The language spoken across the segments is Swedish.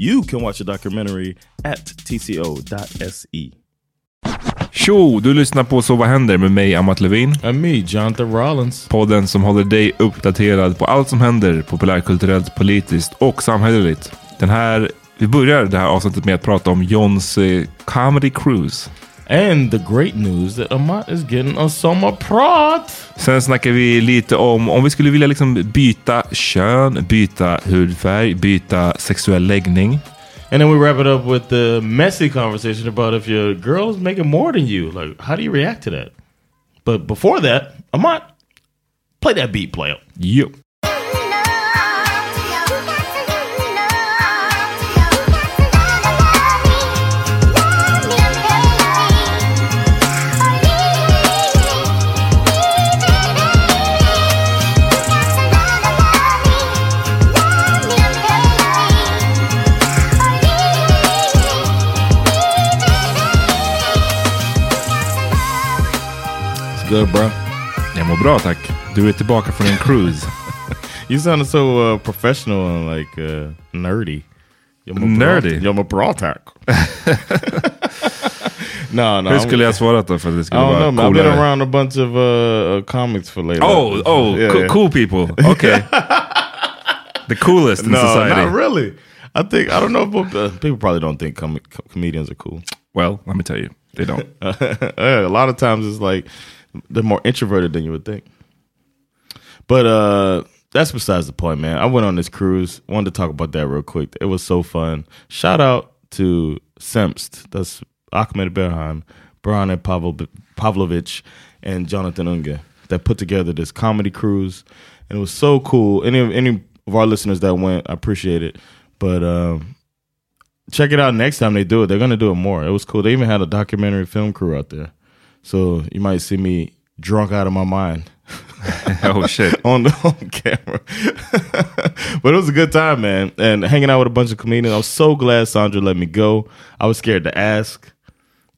You can watch the documentary at tco.se. Tjo! Du lyssnar på Så vad händer med mig, Amat Levin. And me, Jonathan Rollins. Podden som håller dig uppdaterad på allt som händer populärkulturellt, politiskt och samhälleligt. Den här, vi börjar det här avsnittet med att prata om Johns eh, comedy cruise. And the great news that Amat is getting a sommarprat. Sen snackar vi lite om om vi skulle vilja liksom byta kön, byta hudfärg, byta sexuell läggning. And then we wrap it up with the messy conversation about if your girl is making more than you. Like, how do you react to that? But before that, Amat, play that beat, player. Yep. Bro? Jag mår bra tack. Du är tillbaka från en cruise. you sound so uh, professional and like uh, nerdy. nerdy? Jag mår bra tack. no, no. Hur skulle jag svarat då för att det skulle vara know, coolare? I've been around a bunch of uh, comics for later. Oh, oh, yeah, co yeah. cool people. Okay. the coolest in no, society. not really. I think I don't know if uh, people probably don't think com comedians are cool. Well, let me tell you, they don't. a lot of times it's like they're more introverted than you would think. But uh that's besides the point, man. I went on this cruise. Wanted to talk about that real quick. It was so fun. Shout out to Semst. That's Ahmed Berhan, Brian Pavlovich, and Jonathan Unge that put together this comedy cruise. And it was so cool. Any of any of our listeners that went, I appreciate it. But um, check it out next time they do it. They're gonna do it more. It was cool. They even had a documentary film crew out there. So you might see me drunk out of my mind. oh shit! on the on camera, but it was a good time, man, and hanging out with a bunch of comedians. I was so glad Sandra let me go. I was scared to ask,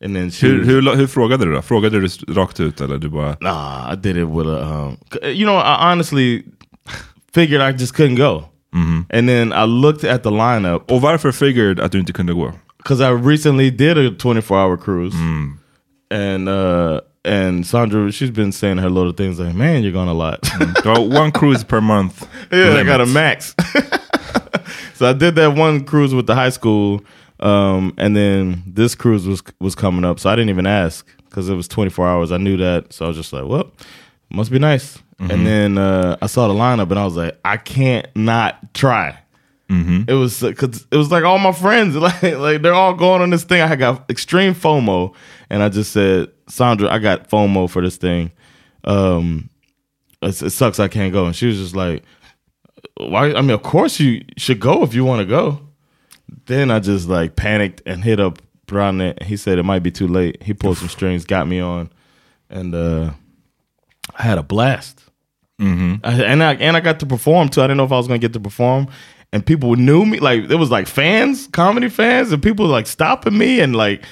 And then she Hur, hur, hur frågade du då? Frågade du rakt ut eller du bara... Nah, I did it with a. Um, you know, I honestly figured I just couldn't go. And then I looked at the lineup Och varför figured att du inte kunde gå? because I recently did a 24 hour cruise, and uh, and Sandra, she's been saying her little things like, "Man, you're going a lot." Du one cruise per month. yeah, I got a max. so I did that one cruise with the high school, um, and then this cruise was was coming up. So I didn't even ask because it was 24 hours. I knew that, so I was just like, "Well, must be nice." And then uh, I saw the lineup, and I was like, "I can't not try." It was because it was like all my friends, like like they're all going on this thing. I got extreme FOMO, and I just said, Sandra, I got FOMO for this thing. Um, it, it sucks I can't go, and she was just like, why? I mean, of course you should go if you want to go. Then I just like panicked and hit up Brownie. He said it might be too late. He pulled some strings, got me on, and uh, I had a blast. I, and I and I got to perform too. I didn't know if I was gonna get to perform, and people knew me. Like it was like fans, comedy fans, and people like stopping me and like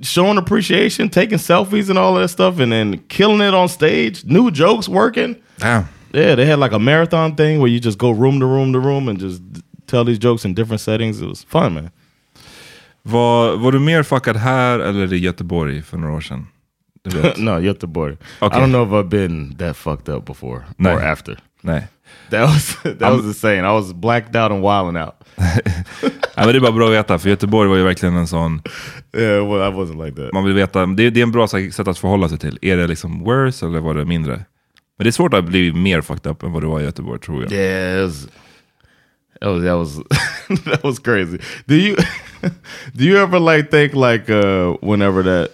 showing appreciation, taking selfies and all that stuff, and then killing it on stage. New jokes working. Damn. Yeah, they had like a marathon thing where you just go room to room to room and just tell these jokes in different settings. It was fun, man. Var, var du mer fuckad här eller i Göteborg för några år sedan? No, Göteborg. Okay. I don't know if I've been that fucked up before No. or after. Nej. That was that was insane. I was blacked out and wilding out. Ja, men det är bara bra att veta, för Göteborg var ju verkligen en sån... Yeah, well, I wasn't like that. Man vill veta, det, det är en bra sätt att förhålla sig till. Är det liksom worse eller var det mindre? Men det är svårt att bli mer fucked up än vad du var i Göteborg tror jag. It was, that was that was that was crazy. Do you do you ever like think like uh whenever that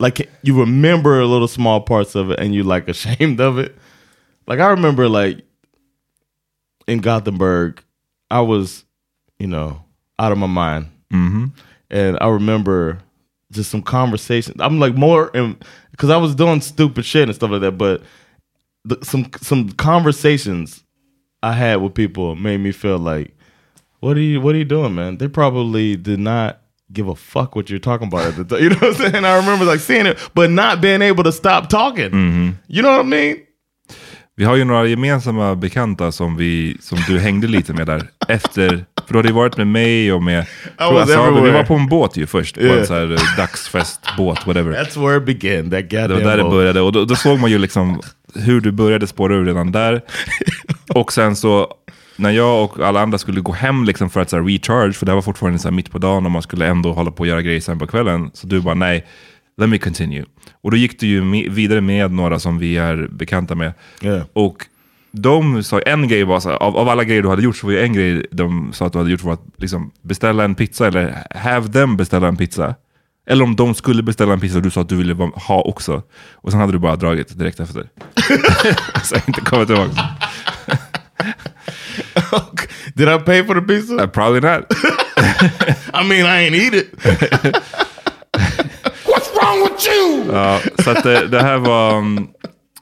like you remember little small parts of it and you like ashamed of it? Like I remember like in Gothenburg, I was, you know, out of my mind. Mm-hmm. And I remember just some conversations. I'm like more because I was doing stupid shit and stuff like that, but the, some some conversations I had with people made me feel like, what are you what are you doing, man? They probably did not give a fuck what you're talking about at the time. You know what I'm saying? I remember like seeing it, but not being able to stop talking. Mm-hmm. You know what I mean? Vi har ju några gemensamma bekanta som, vi, som du hängde lite med där. Efter, för du hade ju varit med mig och med Asabe. Vi everywhere. var på en båt ju först. På Yeah. en så här eh, dagsfestbåt, whatever. That's where it began. That Det var där det började. Och då, då såg man ju liksom hur du började spåra ur redan där. Och sen så, när jag och alla andra skulle gå hem liksom för att så här, recharge, för det var fortfarande så mitt på dagen och man skulle ändå hålla på och göra grejer sen på kvällen. Så du bara, nej, let me continue. Och då gick du ju med, vidare med några som vi är bekanta med. Yeah. Och de sa, en grej var så här, av, av alla grejer du hade gjort så var ju en grej de sa att du hade gjort var att liksom beställa en pizza eller have them beställa en pizza. Eller om de skulle beställa en pizza och du sa att du ville ha också. Och sen hade du bara dragit direkt efter. så jag inte kommit tillbaka. Did I pay for the pizza? Uh, probably not. I mean, I ain't eat it. You? Ja, så att det, det här var... um,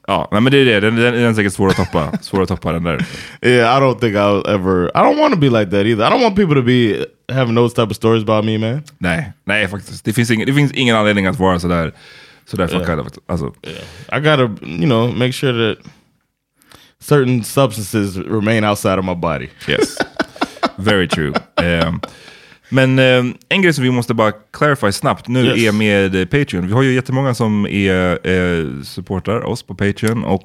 Ja, nej, men det är det. Den, den, den är säkert svår att toppa. Svår att toppa den där. Yeah, I don't think I'll ever. I don't want to be like that either. I don't want people to be having those type of stories about me, man. Nej, nej faktiskt. Det finns ingen, det finns ingen anledning att vara sådär, sådär fuckad. Alltså, I gotta, you know, make sure that certain substances remain outside of my body. Yes. Very true. Ehm, men ehm, en grej som vi måste bara clarify snabbt nu Yes. är med eh, Patreon. Vi har ju jättemånga som är, eh, supportar oss på Patreon och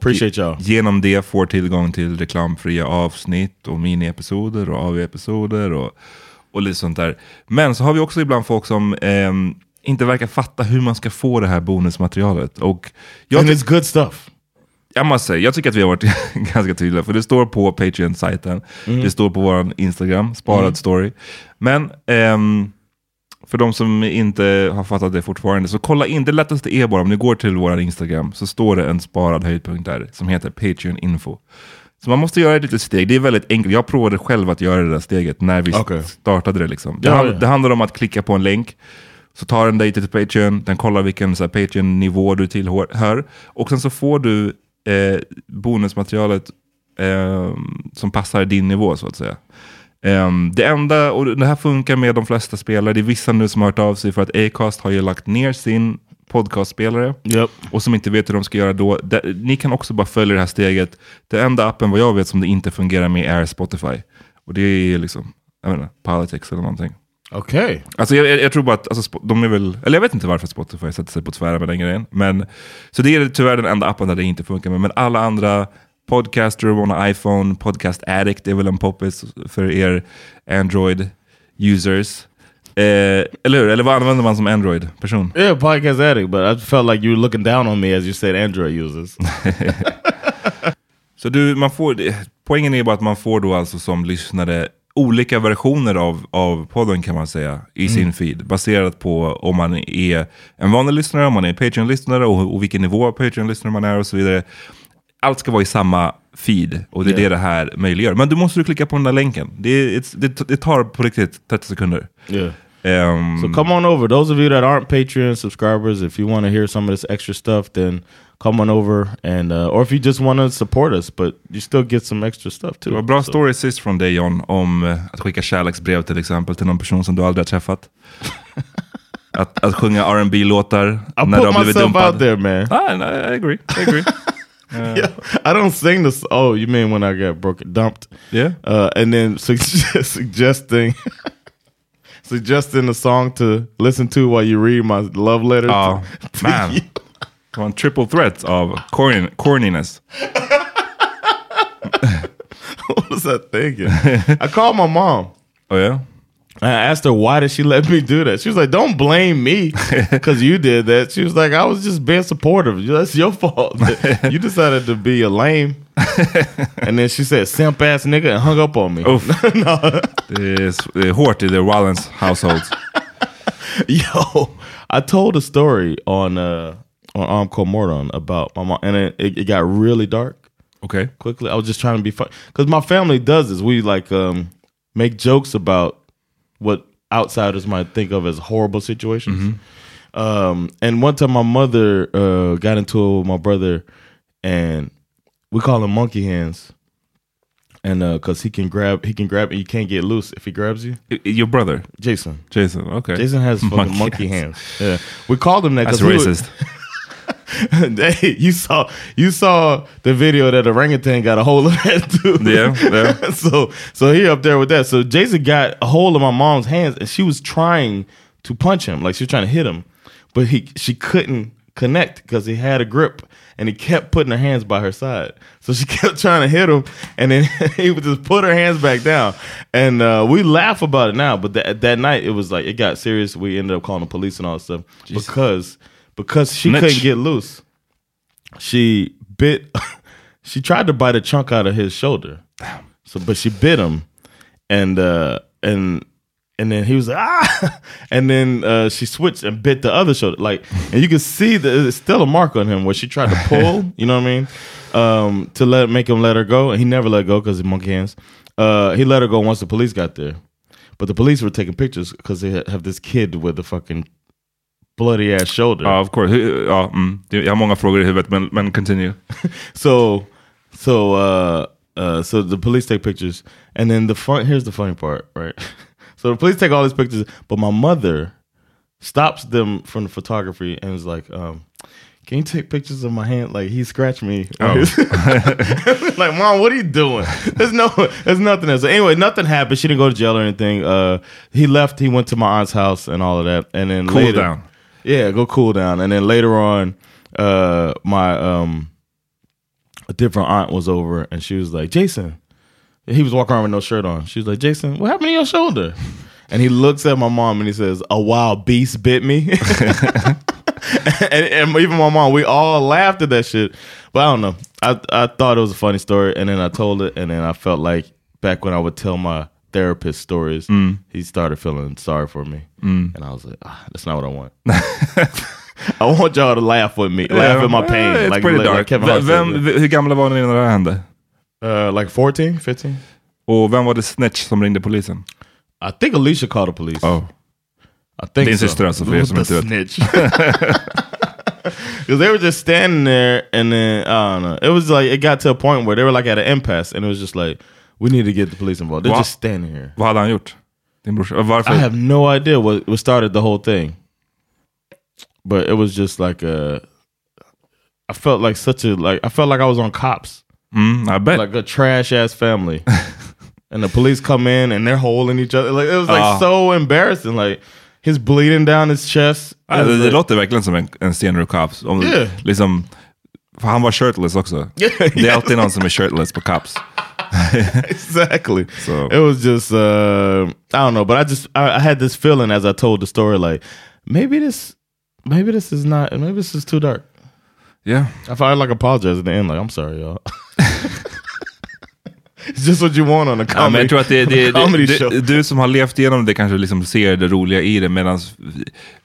genom det får tillgång till reklamfria avsnitt och miniepisoder och AV-episoder och, och lite sånt där. Men så har vi också ibland folk som ehm, inte verkar fatta hur man ska få det här bonusmaterialet. Och jag And it's good stuff. Jag måste säga, jag tycker att vi har varit ganska tydliga. För det står på Patreon-sajten, det står på vår Instagram, sparad story. Men ehm, för de som inte har fattat det fortfarande, så kolla in. Det lättaste är bara om ni går till vår Instagram, så står det en sparad höjdpunkt där som heter Patreon Info. Så man måste göra ett litet steg. Det är väldigt enkelt. Jag provade själv att göra det där steget när vi Okej. startade det. Liksom. Det, Ja, hand- ja. det handlar om att klicka på en länk. Så tar den dig till Patreon, den kollar vilken Patreon-nivå du tillhör. Och sen så får du eh, bonusmaterialet eh, som passar din nivå så att säga. Ehm, det enda, och det här funkar med de flesta spelare, det är vissa nu som har hört av sig för att Acast har ju lagt ner sin podcastspelare Yep. och som inte vet hur de ska göra då. Det, ni kan också bara följa det här steget. Det enda appen vad jag vet som det inte fungerar med är Spotify. Och det är liksom, jag vet inte, politics eller någonting. Okay. Alltså jag, jag, tror bara att alltså, de är väl, eller jag vet inte varför Spotify sätter sig på tvären med den grejen. Men, så det är tyvärr den enda appen där det inte funkar med. Men alla andra, Podcaster, Wanna iPhone, Podcast Addict är väl en poppis för er Android-users. Eh, eller hur? Eller vad använder man som Android-person? Yeah, podcast addict, but I felt like you were looking down on me as you said Android users. Så du, man får, poängen är bara att man får då alltså som lyssnare olika versioner av, av podden kan man säga i sin feed. Baserat på om man är en vanlig lyssnare, om man är Patreon-lyssnare och, och vilken nivå av Patreon-lyssnare man är och så vidare. Allt ska vara i samma feed och det är Ja. det det här möjliggör. Men du måste du klicka på den där länken. Det, det, det tar på riktigt 30 sekunder. Yeah. Ehm, So come on over. Those of you that aren't Patreon subscribers, if you want to hear some of this extra stuff, then come on over and uh, or if you just want to support us, but you still get some extra stuff Det var too. bra So- story sist från dig John om eh, att skicka kärleksbrev till exempel till någon person som du aldrig har träffat. att, att sjunga rb låtar I när du har blivit myself out there, man. Ah, no, I agree. I agree. Yeah, I don't sing this. Oh, you mean when I got broken, dumped? Yeah. Uh, and then suggest, suggesting, suggesting a song to listen to while you read my love letter. to- to man. you. Var en triple threat of corny, corniness. what was I thinking? I called my mom. Oh yeah? I asked her why did she let me do that. She was like, "Don't blame me because you did that." She was like, "I was just being supportive. That's your fault. you decided to be a lame." and then she said, "Simp ass nigga," and hung up on me. Uff. det, är, s- det hårt i the Rollins household. Yo, I told a story on uh on Armco Mordon about my mom, and it, it, it got really dark Okay, quickly. I was just trying to be fun because my family does this. We like um make jokes about what outsiders might think of as horrible situations. Um, and one time my mother uh, got into it with my brother, and we call him monkey hands. And because he can grab, he can grab, and you can't get loose if he grabs you. Your brother, Jason, Jason. Okay. Jason has fucking monkey, hands. Yeah, we called him that That's racist. hey, you saw you saw the video that orangutan got a hold of that dude. Yeah, yeah. so so he up there with that. So Jason got a hold of my mom's hands, and she was trying to punch him, like she was trying to hit him, but he she couldn't connect because he had a grip, and he kept putting her hands by her side. So she kept trying to hit him, and then he would just put her hands back down. And uh, we laugh about it now, but that that night it was like it got serious. We ended up calling the police and all that stuff because because she Snitch. couldn't get loose. She bit. she tried to bite a chunk out of his shoulder. So, but she bit him, and uh, and and then he was like ah, and then uh, she switched and bit the other shoulder. Like, and you can see that there's still a mark on him where she tried to pull. you know what I mean? Um, to let make him let her go, and he never let go because he monkey hands. Uh, he let her go once the police got there, but the police were taking pictures because they ha- have this kid with a fucking bloody ass shoulder. Ja, of course. Ja, mm. Det- Jag har många frågor i huvudet, men, men continue. so so uh uh so the police take pictures and then the fun here's the funny part right so the police take all these pictures but my mother stops them from the photography and is like um can you take pictures of my hand like he scratched me Oh. like mom what are you doing there's no there's nothing so anyway nothing happened she didn't go to jail or anything uh he left he went to my aunt's house and all of that and then Cool later, down. Yeah, go cool down. And then later on, uh, my um, a different aunt was over, and she was like, "Jason," he was walking around with no shirt on. She was like, "Jason, what happened to your shoulder?" And he looks at my mom and he says, "A wild beast bit me." and, and even my mom, we all laughed at that shit. But I don't know. I I thought it was a funny story, and then I told it, and then I felt like back when I would tell my therapist stories, he started feeling sorry for me, and I was like, ah, "That's not what I want." I want y'all to laugh with me, laugh at my pain. Eh, It's like, pretty like dark. Kevin Hart vem, said. hur gamla var ni när det här hände? Uh, like 14, 15? Och vem var det snitch som ringde polisen? I think Alicia called the police. Oh. I think Din so. syster alltså, för er som inte snitch. Because they were just standing there, and then I don't know. It was like it got to a point where they were like at an impasse, and it was just like We need to get the police involved. They're What? just standing here. Vad hade han gjort? Din brorsa? Varför? I have no idea what, what started the whole thing. But it was just like a I felt like such a like I felt like I was on cops. Mm, I bet. Like a trash ass family. and the police come in and they're holding each other. Like it was like Ah. so embarrassing. Like he's bleeding down his chest. It det, det like- låter verkligen som en, en scen ur Cops. Om, Yeah. liksom, för han var shirtless också. Yeah, Det är yeah. alltid någon som är shirtless på Cops. exactly. So- it was just uh I don't know, but I just I, I had this feeling as I told the story, like maybe this maybe this is not maybe this is too dark. Yeah. I felt like apologize at the end, like I'm sorry, y'all. it's just what you want on a comedy, Ja, men jag tror att det, det, det, show. det, du som har levt igenom det kanske liksom ser det roliga i det, medan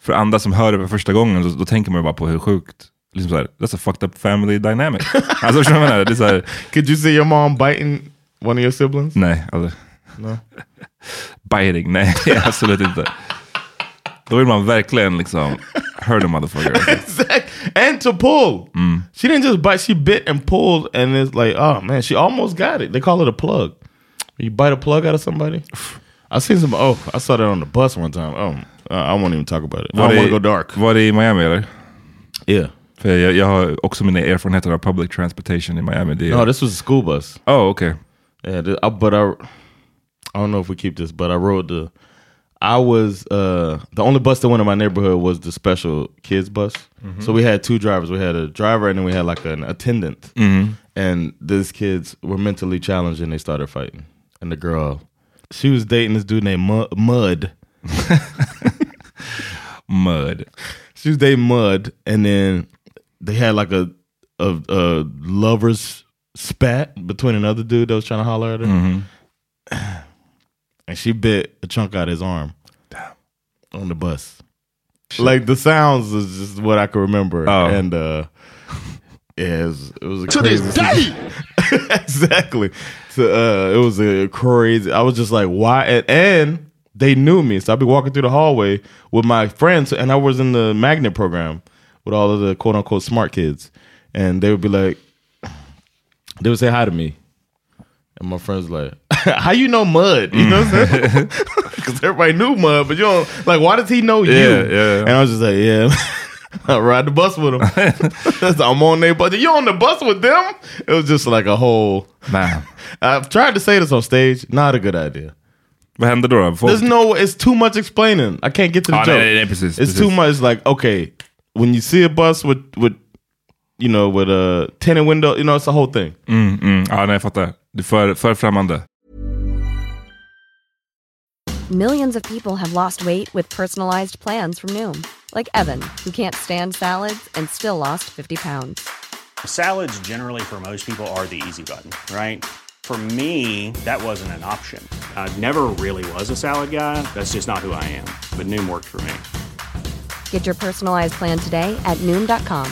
för andra som hör det för första gången, då, då tänker man bara på hur sjukt, liksom såhär, that's a fucked up family dynamic. alltså förstår du vad jag menar? Could you see your mom biting one of your siblings? nej, aldrig. No. Biting, nej absolut inte. Då vill man verkligen liksom, hurt a motherfucker. Exact. And to pull. Mm. She didn't just bite, she bit and pulled, and it's like, oh man, she almost got it. They call it a plug. You bite a plug out of somebody. I seen some. Oh, I saw that on the bus one time. Oh, I won't even talk about it. I Var don't want to go dark. var det i Miami eller? Yeah. För jag, jag har också mina erfarenheter av public transportation i Miami. Det är, No, this was a school bus. oh, okay. Yeah, I, but I, I don't know if we keep this, but I rode the. I was uh the only bus that went in my neighborhood was the special kids bus. So we had two drivers. We had a driver and then we had like an attendant. And these kids were mentally challenged and they started fighting. And the girl, she was dating this dude named Mu- Mud. Mud. She was dating Mud, and then they had like a a, a lovers spat between another dude that was trying to holler at her, and she bit a chunk out his arm on the bus. Like the sounds is just what I can remember, Oh. and uh, yeah, it was, it was a crazy. exactly. So uh, it was a crazy. I was just like, why? And, and they knew me, so I'd be walking through the hallway with my friends, and I was in the magnet program with all of the quote unquote smart kids, and they would be like, they would say hi to me, and my friends like, how you know Mud? You know what I'm saying? Because everybody knew Mud, but you don't like. Why does he know you? Yeah, yeah. And I was just like, yeah. I ride the bus with him. That's- I'm on their bus. You on the bus with them? It was just like a whole. Man. I've tried to say this on stage. Not a good idea. Vad hände då? Folk, There's no. It's too much explaining. I can't get to the Ah, joke. nej, nej, precis, it's precis. too much. Like okay, when you see a bus with with you know with a tinted window, you know it's the whole thing. mm, mm. Ja, nej, jag fattar. Det är för, för främmande. Millions of people have lost weight with personalized plans from Noom, like Evan, who can't stand salads and still lost 50 pounds. Salads, generally, for most people, are the easy button, right? For me, that wasn't an option. I never really was a salad guy. That's just not who I am. But Noom worked for me. Get your personalized plan today at Noom.com.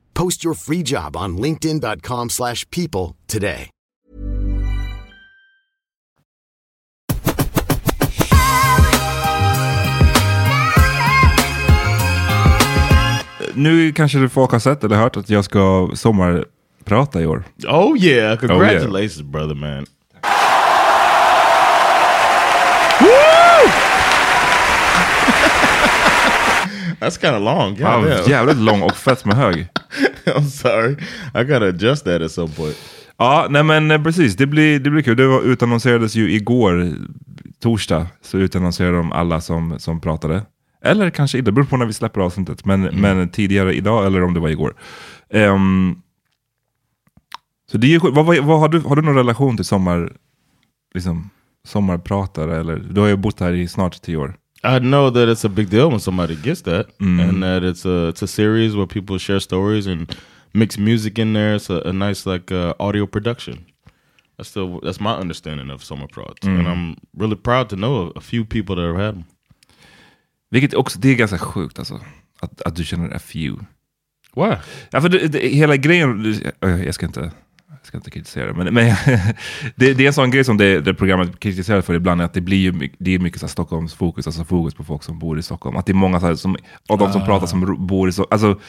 Post your free job on linkedin.com/people slash people today. Nu kanske folk har sett eller hört att jag ska sommarprata i år. Oh yeah! Congratulations, brother, man. That's kind of long. God damn. jävligt lång och fett med hög. I'm sorry. I gotta adjust that at some point. Ja, nej men eh, precis. Det blir, det blir kul. Det var, utannonserades ju igår, torsdag, så utannonserade de alla som, som pratade. Eller kanske inte, det beror på när vi släpper avsnittet. Men, men tidigare idag, eller om det var igår. Ehm, så det är vad, vad, vad, har, du, har du någon relation till sommar, liksom, sommarpratare? Eller? Du har ju bott här i snart tio år. I know that it's a big deal when somebody gets that, Mm. and that it's a it's a series where people share stories and mix music in there. It's a, a nice like uh, audio production. That's still that's my understanding of summer prods, and Mm. I'm really proud to know a, a few people that have had them. Vilket också, det är ganska sjukt alltså. Att, att du känner a few. Why? Ja, för det, det, hela grejen, jag ska inte, jag ska inte kritisera men, men det, det är en sån grej som det, det programmet kritiserar för ibland, är att det blir ju det är mycket så här Stockholms fokus, alltså fokus på folk som bor i Stockholm. Att det är många så här, som, av de som pratar som bor i Stockholm, alltså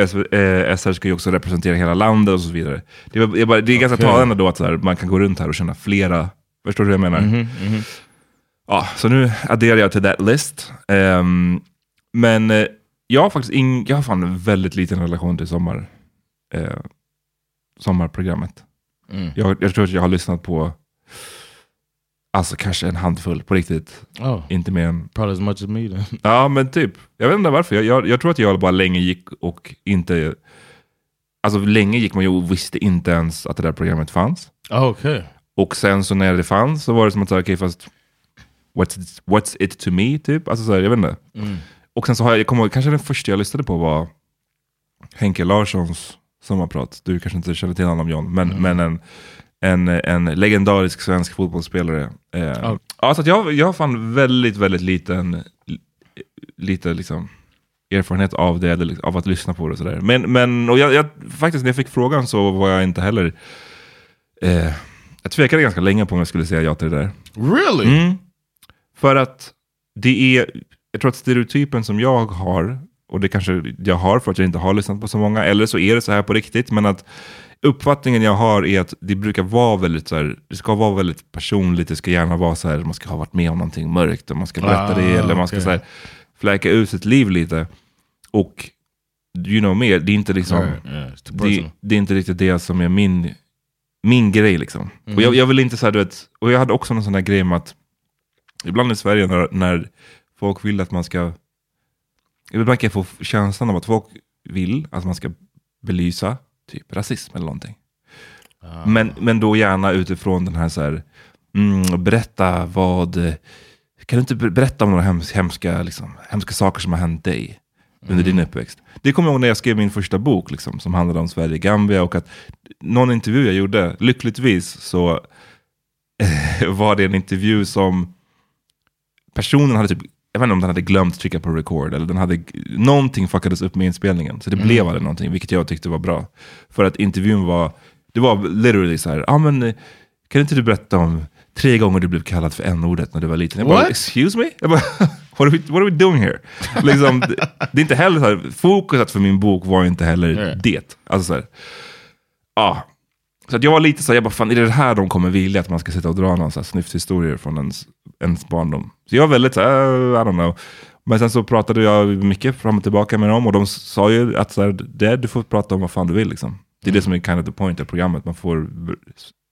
SV- eh, SR ska ju också representera hela landet och så vidare. Det är, bara- det är ganska talande då att här, man kan gå runt här och känna flera, förstår du vad jag menar? Ja, så nu adderar jag till that list. Ehm, men eh, jag har faktiskt ing, jag har fan en väldigt liten relation till sommar, eh, sommarprogrammet. Mm. Jag, jag tror att jag har lyssnat på alltså kanske en handfull på riktigt. Oh, Inte mer än... probably as much as me then. Ja, men typ. Jag vet inte varför. Jag, jag, jag tror att jag bara länge gick och inte... Alltså länge gick man ju och visste inte ens att det där programmet fanns. Oh, okay. Och sen så när det fanns så var det som att säga, okej fast what's it, what's it to me typ? Alltså så här, jag vet inte. Och sen så har jag, jag kommer kanske den första jag lyssnade på var Henke Larssons sommarprat. Du kanske inte känner till honom John, men, men en, en, en legendarisk svensk fotbollsspelare. Eh, Ja. ja, så jag, jag har fan väldigt, väldigt liten, lite liksom erfarenhet av det, eller av att lyssna på det och sådär. Men, men och jag, jag, faktiskt när jag fick frågan så var jag inte heller, eh, jag tvekade ganska länge på om jag skulle säga ja till det där. Really? Mm. För att det är, jag tror att stereotypen som jag har, och det kanske jag har för att jag inte har lyssnat på så många, eller så är det så här på riktigt, men att uppfattningen jag har är att det brukar vara väldigt så här, det ska vara väldigt personligt, det ska gärna vara så här, man ska ha varit med om någonting mörkt, och man ska berätta Ah, det, eller man ska okej. så här, fläka ut sitt liv lite. Och you know me, det är inte liksom, yeah, too det, det är inte riktigt det som är min, min grej liksom. Mm. Och jag, jag vill inte säga du vet, och jag hade också någon sån där grej med att ibland i Sverige när, när folk vill att man ska, ibland kan jag få känslan av att folk vill att man ska belysa typ rasism eller någonting. Ah. Men, men då gärna utifrån den här så här, mm, berätta vad, kan du inte ber- berätta om några hems, hemska, liksom, hemska saker som har hänt dig under din uppväxt? Det kommer jag ihåg när jag skrev min första bok liksom, som handlade om Sverige Gambia och att någon intervju jag gjorde, lyckligtvis så var det en intervju som personen hade typ, jag vet inte om den hade glömt trycka på record, eller den hade, någonting fuckades upp med inspelningen. Så det blev aldrig någonting, vilket jag tyckte var bra. För att intervjun var, det var literally så här, ah, men kan inte du berätta om tre gånger du blev kallad för n-ordet när du var liten? Jag bara, What? excuse me? Jag bara, what, are we, what are we doing here? liksom, det, det är inte heller så här, fokuset för min bok var inte heller Yeah. det. Alltså så här, ah, så att jag var lite så jag bara, fan är det det här de kommer vilja? Att man ska sitta och dra någon så här snyfthistorier från ens, ens barndom. Så jag var väldigt så här, "Uh, I don't know. Men sen så pratade jag mycket fram och tillbaka med dem och de sa ju att så här, det, du får prata om vad fan du vill liksom. Det är det som är kind of the point av programmet. Man får,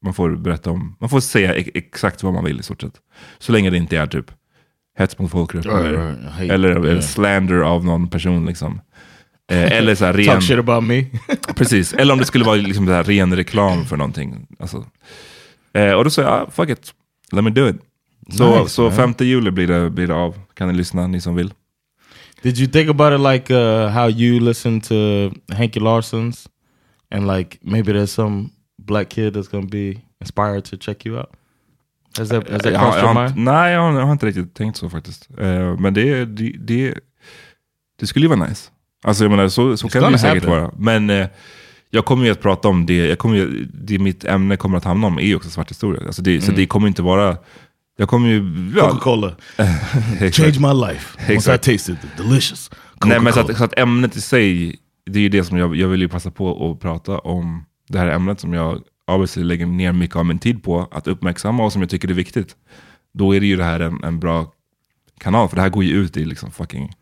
man får berätta om, man får säga e- exakt vad man vill i stort sett. Så länge det inte är typ hets mot folkgrupp eller, eller, eller slander av någon person liksom. Eh, eller så här ren... Talk shit about me. Precis, eller om det skulle vara liksom det här ren reklam för någonting. Alltså. Eh, och då sa jag, ah, fuck it, let me do it. Så, Nice, så man. 5 juli blir det, blir det av. Kan ni lyssna, ni som vill. Did you think about it like uh, how you listen to Hanky Larson's and like maybe there's some black kid that's gonna be inspired to check you out? Has that, has that jag, crossed jag, your har, mind? nej, jag har, jag har inte riktigt tänkt så faktiskt. Eh, men det, det, det, det skulle ju vara nice. Alltså jag menar, så, så It's kan det säkert happen. vara. Men eh, jag kommer ju att prata om det, jag kommer ju, det mitt ämne kommer att hamna om är ju också svart historia. Alltså det, Så Mm. det kommer inte vara, jag kommer ju... ja, Coca-Cola exakt. changed my life once I Exakt. tasted it. Delicious. Nej men så att, så att ämnet i sig, det är ju det som jag, jag vill ju passa på att prata om. Det här ämnet som jag obviously lägger ner mycket av min tid på att uppmärksamma och som jag tycker är viktigt. Då är det ju det här en, en bra kanal, för det här går ju ut i liksom fucking,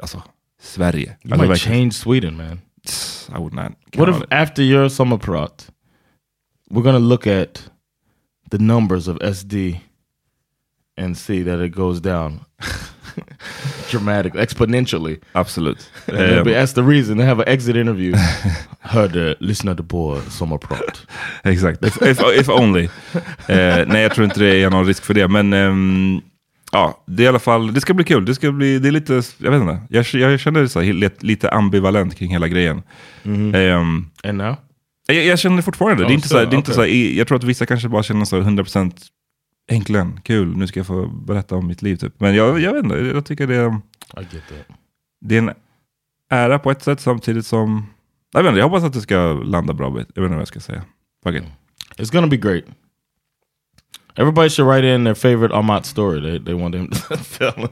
alltså Sverige. You Alltså, might change Sweden, man. I would not. What if after your summer prat, we're gonna look at the numbers of SD and see that it goes down dramatically, exponentially. Absolut. And that'll be- Eh, that's the reason they have an exit interview. Hörde, lyssnade på sommarprat. Exakt, if, if, if only. Eh, nej, jag tror inte det är någon risk för det. Men ehm, ja, det är i alla fall, det ska bli kul. Det ska bli, det är lite, jag vet inte. Jag, jag känner det så här, lite, ambivalent kring hela grejen. Ehm, And now? jag, jag känner det fortfarande. det Oh, är inte så här, det är inte okay. så här, jag tror att vissa kanske bara känner så här 100% äntligen, kul, nu ska jag få berätta om mitt liv. Typ. Men jag, jag vet inte, jag tycker det, I get that. det är en ära på ett sätt samtidigt som, jag vet inte, jag hoppas att det ska landa bra. Jag vet inte vad jag ska säga. Fuck it. It's gonna be great. Everybody should write in their favorite Amat story. They, they want him to tell.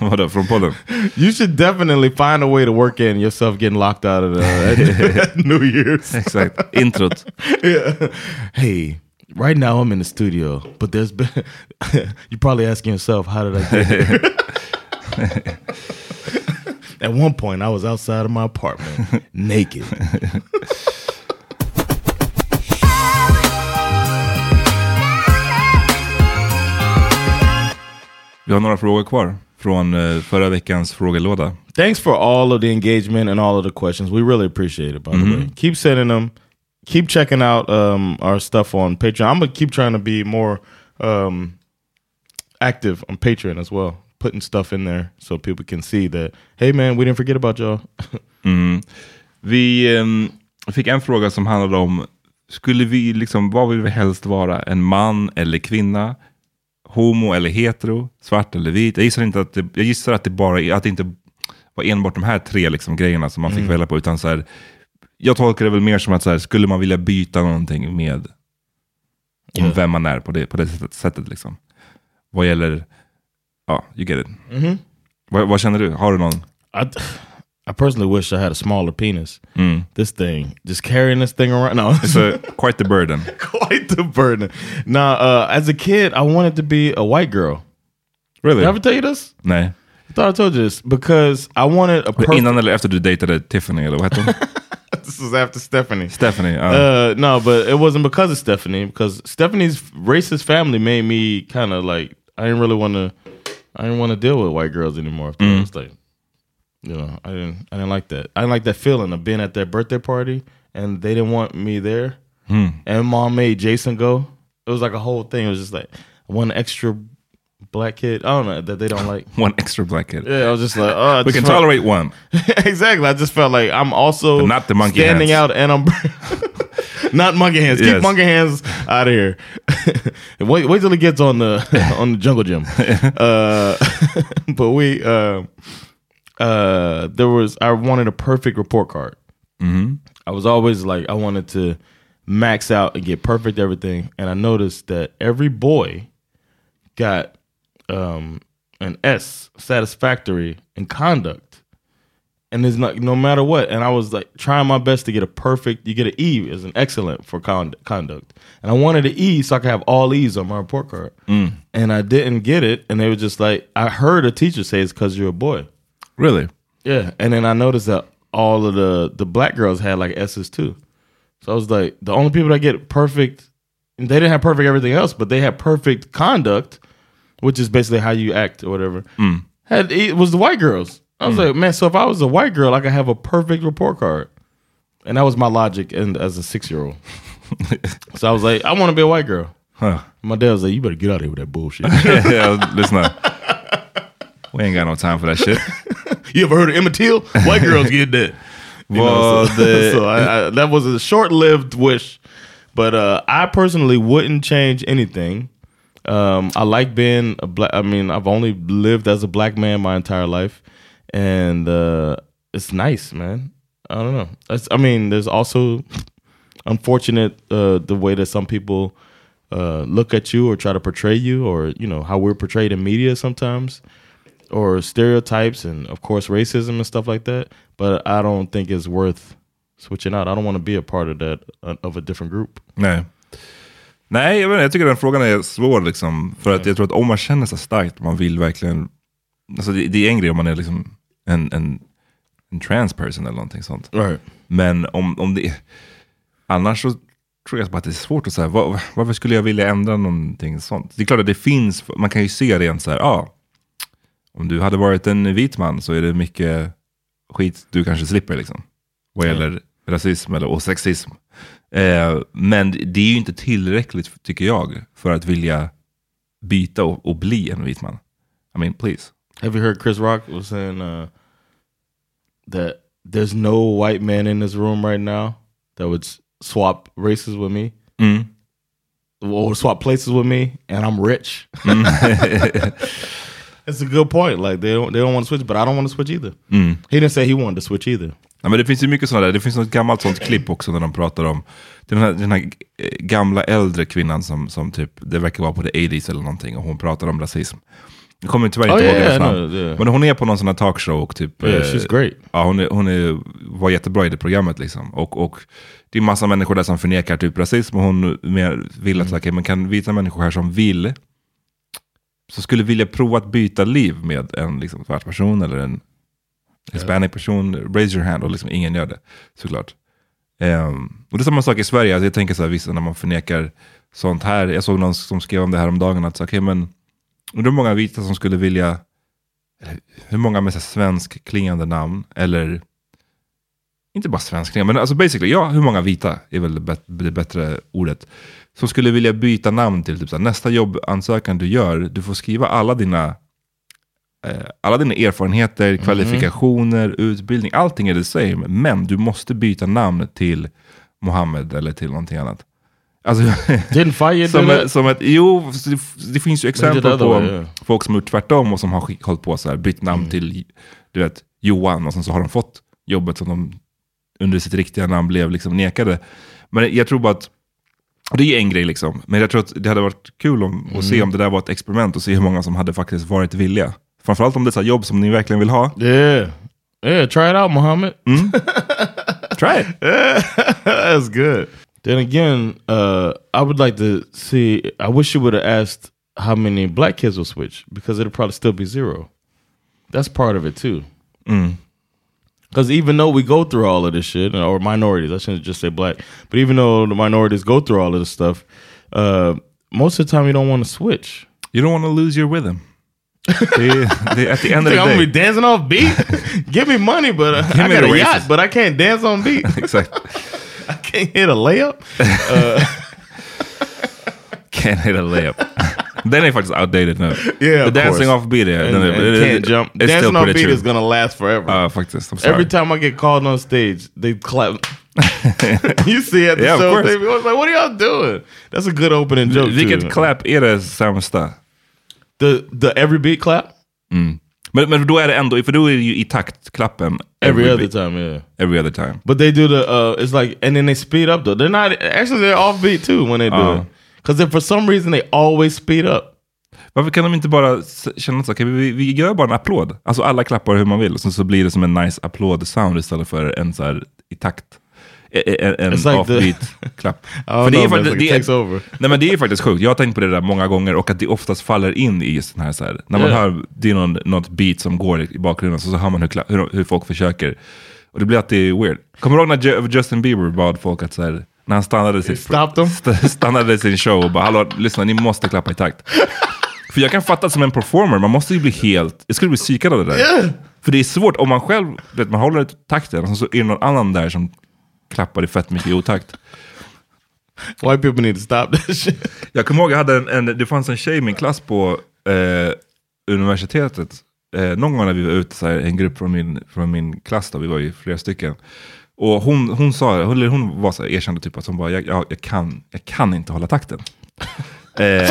Vadå, från podden? You should definitely find a way to work in yourself getting locked out of the New Year's. Exakt, introt. yeah. Hey, right now I'm in the studio, but there's been you're probably asking yourself, how did I get here? At one point, I was outside of my apartment, naked. Vi har några frågor kvar från eh, förra veckans frågelåda. Thanks for all of the engagement and all of the questions. We really appreciate it, by the way. Keep sending them. Keep checking out um, our stuff on Patreon. I'm to keep trying to be more um, active on Patreon as well, putting stuff in there so people can see that, hey, man, we didn't forget about y'all. Mm. Vi ehm, fick en fråga som handlade om, skulle vi liksom, vad vill vi helst vara? En man eller kvinna? Homo eller hetero? Svart eller vit? Jag gissar, inte att det, jag gissar att det bara att det inte var enbart de här tre liksom, grejerna som man fick välja på. Utan så här, jag tolkar det väl mer som att så här, skulle man vilja byta någonting med om Ja. vem man är på det, på det sättet. liksom. Vad gäller, ja, you get it. Vad, vad känner du? Har du någon? I, I personally wish I had a smaller penis. Mm. This thing, just carrying this thing around. No, It's a, quite the burden. quite the burden. Now, uh, as a kid, I wanted to be a white girl. Really? Did I ever tell you this? Nej. I thought I told you this because I wanted a perfect. Innan eller efter du dejtade Tiffany, eller vad hette this was after Stephanie. Stephanie. ja. Uh, no, but it wasn't because of Stephanie. Because Stephanie's racist family made me kind of like I didn't really want to. I didn't want to deal with white girls anymore. After. It's like, you know, I didn't. I didn't like that. I didn't like that feeling of being at their birthday party and they didn't want me there. And mom made Jason go. It was like a whole thing. It was just like one extra black kid. I don't know that they don't like. One extra black kid. Yeah, I was just like, oh, We can felt- tolerate one. exactly. I just felt like I'm also But not the monkey standing hands. out, and I'm not monkey hands. Keep Yes. monkey hands out of here. wait, wait till it gets on the on the jungle gym. uh, but we, uh, uh, there was I wanted a perfect report card. I was always like I wanted to max out and get perfect everything, and I noticed that every boy got um, an S, satisfactory in conduct, and it's not no matter what. And I was like trying my best to get a perfect. You get an E as an excellent for con- conduct, and I wanted an E so I could have all E's on my report card. And I didn't get it, and they were just like, I heard a teacher say it's because you're a boy. Really? Yeah, and then I noticed that all of the the black girls had like S's too. So I was like, the only people that get perfect, and they didn't have perfect everything else, but they had perfect conduct, which is basically how you act or whatever. Mm. Had it was the white girls. I was mm. like, man, so if I was a white girl, I could have a perfect report card, and that was my logic. And as a six year old, so I was like, I want to be a white girl. Huh. My dad was like, you better get out of here with that bullshit. yeah, lyssna. We ain't got no time for that shit. You ever heard of Emmett Till? White girls get that. You know, Well, so, the- so I, I, that was a short-lived wish, but uh, I personally wouldn't change anything. Um, I like being a black. I mean, I've only lived as a black man my entire life, and uh, it's nice, man. I don't know. That's, I mean, there's also unfortunate uh, the way that some people uh, look at you or try to portray you, or you know how we're portrayed in media sometimes or stereotypes and of course racism and stuff like that. But I don't think it's worth switching out. I don't want to be a part of that uh, of a different group. Nej. Nej, jag, inte, jag tycker den frågan är svår. Liksom, för att jag tror att om man känner sig starkt, man vill verkligen... Alltså det, det är en grej om man är liksom en, en en trans person eller någonting sånt. Right. Men om, om det annars så tror jag bara att det är svårt att säga, var, varför skulle jag vilja ändra någonting sånt? Det är klart att det finns, man kan ju se rent så här, ja, ah, om du hade varit en vit man så är det mycket skit du kanske slipper liksom. Vad gäller rasism eller, och sexism. Eh, men det är ju inte tillräckligt, tycker jag, för att vilja byta och, och bli en vit man. I mean, please. Have you heard Chris Rock was saying uh, that there's no white man in this room right now that would swap races with me Mm. or swap places with me, and I'm rich. Mm. It's a good point. Like they don't they don't want to switch, but I don't want to switch either. Mm. He didn't say he wanted to switch either. Ja, men det finns ju mycket sådana där. Det finns något gammalt sånt klipp också när de pratar om den här, den här eh, gamla äldre kvinnan som, som typ, det verkar vara på the 80s eller någonting, och hon pratar om rasism. Jag kommer tyvärr inte Oh, ihåg yeah, hennes namn. know, yeah. Men hon är på någon sån här talkshow och typ... Yeah, eh, she's great. Ja, hon, är, hon är, var jättebra i det programmet liksom. Och, och det är massa människor där som förnekar typ rasism och hon mer vill att, Mm. okej, men kan vita människor här som vill, som skulle vilja prova att byta liv med en liksom, svart person eller en hispanic person, raise your hand och liksom ingen gör det. Såklart. Um, och det är samma sak i Sverige, alltså jag tänker så här, vissa när man förnekar sånt här, jag såg någon som skrev om det här om dagen att så, men, undrar hur många vita som skulle vilja, eller hur många med så här svensk klingande namn, eller inte bara svensk klingande, men alltså basically, ja, hur många vita är väl det, bättre ordet, som skulle vilja byta namn till typ så här, nästa jobbansökan du gör, du får skriva alla dina eh, alla dina erfarenheter, kvalifikationer, utbildning, allting är the same. Men du måste byta namn till Mohammed eller till någonting annat. Alltså, som, ett, som ett, jo, det, finns ju exempel på folk som har gjort tvärtom och som har hållit på så här, bytt namn Mm. till du vet, Johan och sen så har de fått jobbet som de under sitt riktiga namn blev liksom nekade. Men jag tror bara att, det är en grej liksom, men jag tror att det hade varit kul om, att Mm. se om det där var ett experiment och se hur många som hade faktiskt varit villiga. Framförallt om det är så jobb som ni verkligen vill ha. Yeah. Yeah, try it out, Muhammad. Try it. That's good. Then again, uh, I would like to see. I wish you would have asked how many black kids will switch because it'll probably still be zero. That's part of it too. Mm. Because even though we go through all of this shit, or minorities, I shouldn't just say black, but even though the minorities go through all of this stuff, uh, most of the time you don't want to switch. You don't want to lose your rhythm. Det är, at the end of the day, I'm gonna be dancing off beat? Give me money, but uh, Give I me got a yacht, but I can't dance on beat. Exakt. I can't hit a layup. Uh, Can't hit a layup. Den är faktiskt outdated nu. Yeah, The of dancing course. off beat är... and, and det- can't det- jump. it's Dancing off beat true. is gonna last forever. Ja, faktiskt. I'm sorry. Every time I get called on stage, they clap. you see at the Yeah, show, they always like, "What are y'all doing?" That's a good opening joke. Vilket too. clap är det sämsta? The the every beat clap. Men, men då är det ändå, för då är det ju i takt, klappen. Every, other beat. time, yeah. Every other time. But they do the uh it's like and then they speed up though. They're not actually they're off beat too when they do Uh. it. Because for some reason they always speed up. Varför kan de inte bara känna så, okay, vi, vi gör bara en applåd. Alltså alla klappar hur man vill, och sen så blir det som en nice applåd-sound istället för en så här i takt. E- e- En, en like the- offbeat-klapp. Don't know, man, it's like. Nej men det är faktiskt sjukt, jag har tänkt på det där många gånger och att det oftast faller in i just den här, så här när man Yeah. hör, det är någon, något beat som går i bakgrunden, så, så hör man hur, hur, hur folk försöker. Och det blir alltid weird. Kommer du ihåg när Ju- Justin Bieber bad folk att så här, när han stannade, st- stannade sin show och bara hallå, lyssna ni måste klappa i takt. För jag kan fatta som en performer, man måste ju bli helt, jag skulle bli psykad av det där. För det är svårt, om man själv, vet, man håller takten och så är det någon annan där som klappar i fett mycket i otakt. White people need to stop that shit. Jag kommer ihåg, jag hade en, en, det fanns en tjej i min klass på eh, universitetet. Eh, någon gång när vi var ute, så här, en grupp från min, från min klass, då, vi var ju flera stycken. Och hon, hon sa, eller hon var så här, erkände typ att hon bara, jag, jag, jag, kan, jag kan inte hålla takten. Eh,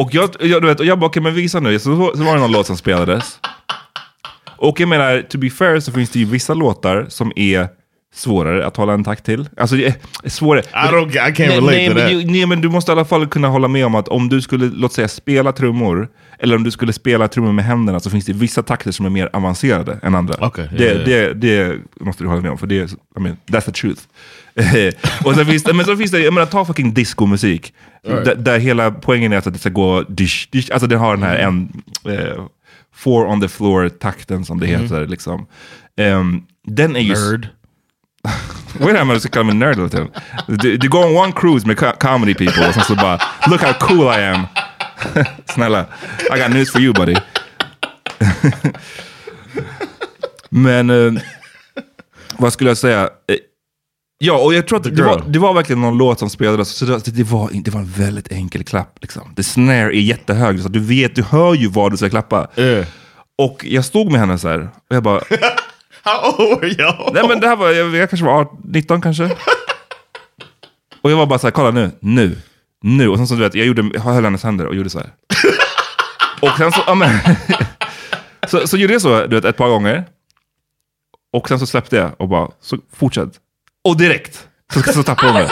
och jag, jag, du vet, och jag bara, okej men visa nu. Så, så var det någon låt som spelades. Och jag menar, to be fair så finns det ju vissa låtar som är svårare att hålla en takt till. Alltså det är svårare. I don't I can't relate nej, to that. nej, men du måste i alla fall kunna hålla med om att om du skulle, låt säga, spela trummor, eller om du skulle spela trummor med händerna, så finns det vissa takter som är mer avancerade än andra. Ja, det, ja. Det, det måste du hålla med om, för det är, I mean, that's the truth. och sen finns det, men så finns det, jag menar, ta fucking discomusik. Right. Där, där hela poängen är att det ska gå dish, dish, alltså den har den här en, eh, four on the floor-takten som det Mhm. heter. Liksom. Ehm, den är ju... Nerd. Vad är det här med att du ska kalla mig nerd hela tiden? Du, går on one cruise med co- comedy people och sen så bara, look how cool I am. Snälla, I got news for you buddy. Men, eh, vad skulle jag säga? Eh, Ja, och jag tror att det var, det var verkligen någon låt som spelades, så det, det, var, det var en väldigt enkel klapp. Liksom. The snare är jättehög, så du vet, du hör ju vad du ska klappa. Och jag stod med henne så här, och jag bara... How old were you? Nej men det här var, jag, jag kanske var 18, 19 kanske. Och jag var bara så här, kolla nu, nu, nu. Och sen så du vet, jag, gjorde, jag höll hennes händer och gjorde så här. Och sen så, ja, men, så, så gjorde jag så du vet, ett par gånger. Och sen så släppte jag och bara, så fortsätt. Och direkt så, så tappade hon you!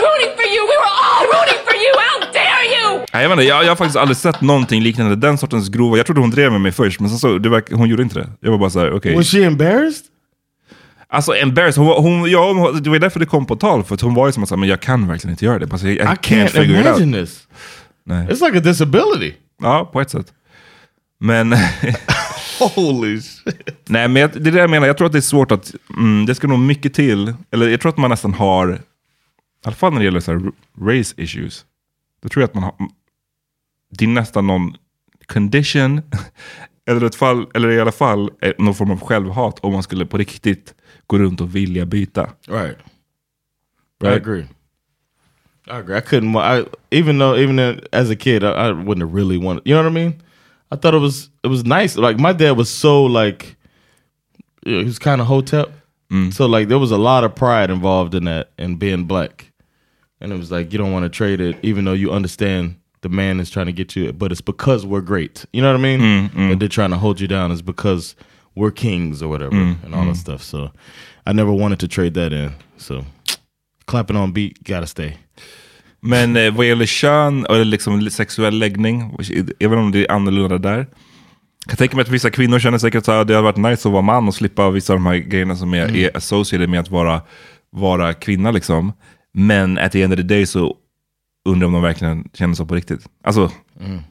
Nej, Jag, inte, jag, jag har faktiskt aldrig sett någonting liknande. Den sortens grova. Jag trodde hon drev med mig först, men sen så, det verk, hon gjorde inte det. Jag var bara så här, okej. Was she embarrassed? Alltså embarrassed, hon, hon, ja, hon, det var därför det kom på tal. För att hon var ju som att men jag kan verkligen inte göra det. Alltså, I, I can't, can't figure it out. this. Nej. It's like a disability. Ja, på ett sätt. Men, Holy shit. nej, men jag- det är det jag menar. Jag tror att det är svårt att, mm, det ska nog mycket till. Eller jag tror att man nästan har, i alla fall när det gäller så här, race issues. Då tror jag att man har, det är nästan någon condition, eller, ett fall, eller i alla fall eh, någon form av självhat om man skulle på riktigt gå runt och vilja byta. Right. I agree. I agree. I couldn't. I even though even as a kid, I, I wouldn't have really wanted. You know what I mean? I thought it was it was nice. Like my dad was so like you know, he was kind of hotep. Mm. So like there was a lot of pride involved in that and being black. And it was like you don't want to trade it, even though you understand the man is trying to get you, but it's because we're great. You know what I mean? Mm, mm. And they're trying to hold you down is because we're kings or whatever and all that stuff. So I never wanted to trade that in. So clapping on beat, gotta stay. Men eh, vad gäller kön eller liksom sexuell läggning, även om det är annorlunda där. Jag tänka mig att vissa kvinnor känner säkert att det hade varit nice att vara man och slippa vissa av de här grejerna som är, är associated med att vara, vara kvinna. Liksom. Men at the end of the day så undrar om de verkligen känner så på riktigt. Alltså,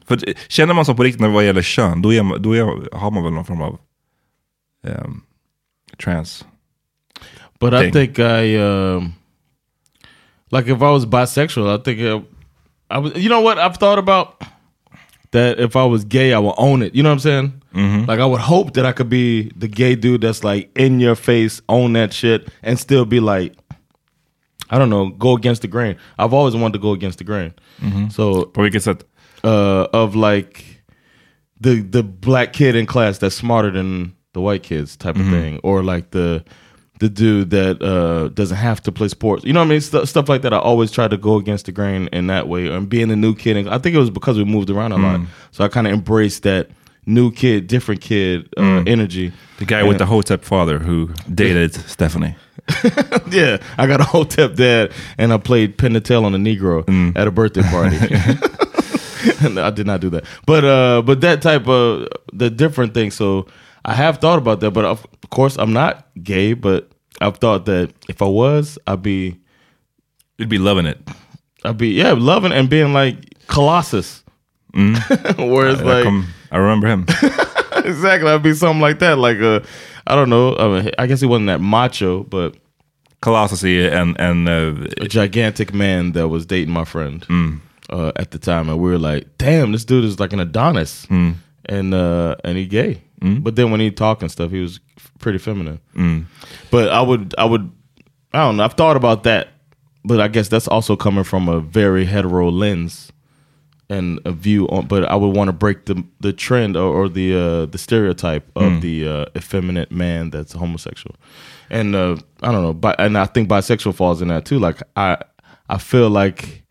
för, att, känner man så på riktigt när vad gäller kön, då, är, då är, har man väl någon form av ehm, trans. But I think I, um, like, if I was bisexual, I think uh, I was. You know what? I've thought about that. If I was gay, I would own it. You know what I'm saying? Like, I would hope that I could be the gay dude that's like in your face, own that shit, and still be like, I don't know, go against the grain. I've always wanted to go against the grain. So På vilket sätt? uh, of like the the black kid in class that's smarter than the white kids type of thing, or like the the dude that uh, doesn't have to play sports. You know what I mean? Stu stuff like that. I always try to go against the grain in that way, and being a new kid. And I think it was because we moved around a lot, so I kind of embraced that new kid, different kid uh, energy. The guy with the hotep father who dated Stephanie. yeah, I got a hotep dad, and I played pin the tail on a Negro at a birthday party. And I did not do that, but uh, but that type of the different thing. So I have thought about that, but of course I'm not gay. But I've thought that if I was, I'd be, You'd be loving it. I'd be yeah, loving and being like Colossus. Whereas I, like come, I remember him. exactly, I'd be something like that. Like uh, I don't know. I, mean, I guess he wasn't that macho, but Colossus and en uh, a gigantic man that was dating my friend uh, at the time, and we were like, "Damn, this dude is like an Adonis," and uh, and he gay. But then when he talk and stuff, he was pretty feminine. But I would, I would, I don't know. I've thought about that, but I guess that's also coming from a very hetero lens and a view on. But I would want to break the the trend or, or the uh, the stereotype of the uh, effeminate man that's homosexual. And uh, I don't know, but and I think bisexual falls in that too. Like I, I feel like,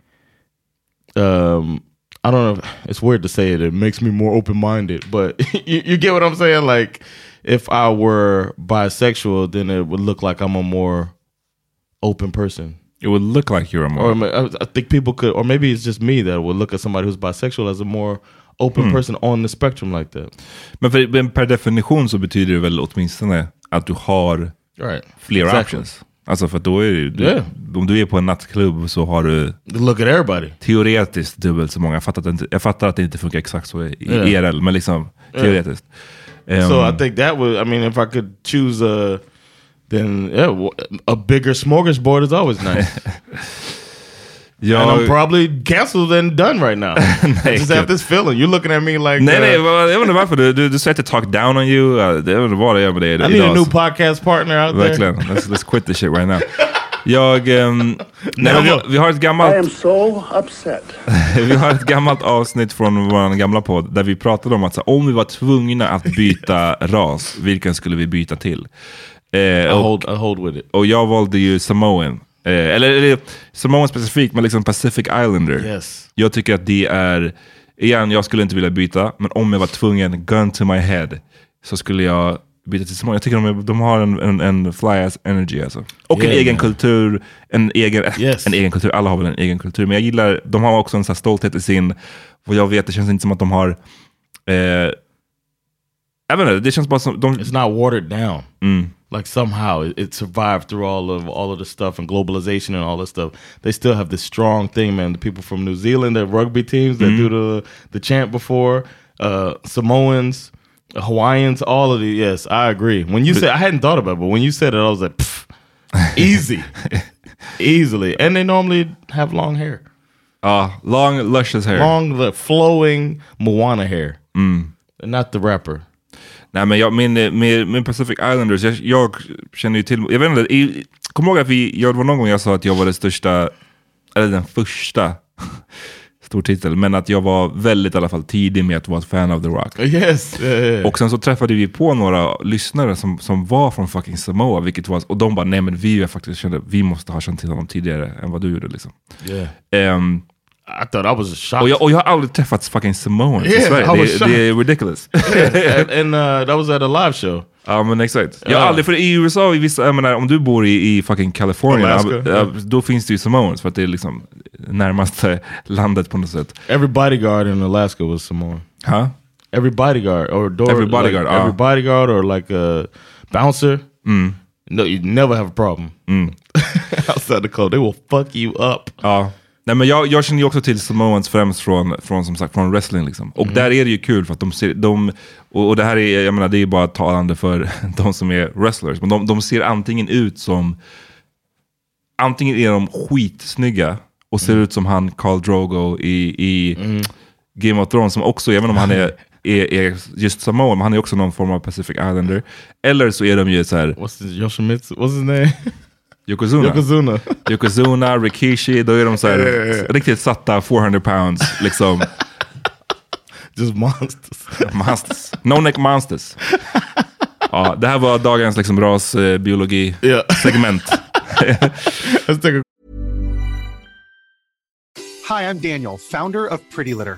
um, I don't know. It's weird to say it. It makes me more open minded, but you, you get what I'm saying. Like if I were bisexual, then it would look like I'm a more open person. It would look like you're a more... Or I I think people could, or maybe it's just me that would look at somebody who's bisexual as a more open hmm. person on the spectrum like that. Men, för, men per definition så betyder det väl åtminstone att du har Right. Exactly. options. Alltså för då är det, du, Yeah. om du är på en nattklubb så har du Look at everybody. teoretiskt dubbelt så många. Jag fattar att det inte, jag fattar att det inte funkar exakt så i Yeah. IRL, men liksom teoretiskt. so Um, I think that would. I mean, if I could choose a, then yeah, a bigger smorgasbord is always nice. jag, and I'm probably cancelled and done right now. I just have this feeling. You're looking at me like Nej, uh, nej, jag vet inte varför. Du, du, du säger att talk down on you. Uh, Jag vet inte vad det är med dig I idag. need a new podcast partner out there. Verkligen. Let's, let's quit this shit right now. Jag... ehm, nej, vi, vi har ett gammalt... so upset. vi har ett gammalt avsnitt från vår gamla podd där vi pratade om att så, här, om vi var tvungna att byta ras, vilken skulle vi byta till? Eh, I och, hold, I hold with it. och jag valde ju Samoan. Eh, eller, eller Samoan specifikt, men liksom Pacific Islander. Yes. Jag tycker att det är, igen, jag skulle inte vilja byta, men om jag var tvungen, gun to my head, så skulle jag byta till Samoan. Jag tycker de, de har en, en, en fly ass energy alltså. Och en Yeah, egen man. kultur, en egen, Yes. en egen kultur, alla har väl en egen kultur, men jag gillar, de har också en så här stolthet i sin, vad jag vet, det känns inte som att de har, eh, jag vet inte, det känns bara som, de, It's not watered down. mm, Like somehow it, it survived through all of all of the stuff and globalization and all this stuff. They still have this strong thing, man. The people from New Zealand, their rugby teams that do mm-hmm. the the chant before, uh, Samoans, Hawaiians, all of the yes, I agree. When you said I hadn't thought about it, but when you said it, I was like, easy, easily. And they normally have long hair, ja, long luscious hair. long the flowing Moana hair. Mm. Not the rapper. Nej men jag, min, med, med Pacific Islanders, jag, jag känner ju till, jag vet inte, i, kom ihåg att vi, jag, det var någon gång jag sa att jag var det största, eller den första, stor titel, men att jag var väldigt i alla fall tidig med att vara ett fan av The Rock. Yes. Och sen så träffade vi på några lyssnare som, som var från fucking Samoa, vilket var, och de bara nej men vi faktiskt kände, vi måste ha känt till honom tidigare än vad du gjorde liksom. yeah. Ehm, I thought I was shocked. och, jag, och jag har aldrig träffat fucking Samoans i Yeah, Sverige, I was det, det är ridiculous. and, and uh, that was at a live show. Ja men exakt. Jag har aldrig, för i USA, i vissa, jag menar, om du bor i, i fucking ja, ja. då finns det ju Samoans för att det är liksom närmaste landet på något sätt. Every bodyguard in Alaska was Samoan. Huh? Every bodyguard or door, Every bodyguard, like, ah. every bodyguard or like a bouncer. No, you never have a problem outside the club. They will fuck you up. Ja. Nej, men jag, jag känner ju också till Samoans främst från, från, som sagt, från wrestling. Liksom. Och där är det ju kul för att de ser, de, och, och det här är, jag menar, det är bara talande för de som är wrestlers. Men de, de ser antingen ut som, antingen är de skitsnygga och ser ut som han Khal Drogo i, i Game of Thrones, som också, även om han är, är, är just Samoan, men han är också någon form av Pacific Islander. Eller så är de ju så här, What's his Yoshimitsu? What's his name? Yokozuna. Yokozuna. Yokozuna, Rikishi, då är de så här, Ja, ja, ja. riktigt satta 400 pounds. Liksom. Just monsters. monsters. No neck monsters. Ja, det här var dagens liksom, rasbiologi Yeah. segment. Let's take a Hi, I'm Daniel, founder of Pretty Litter.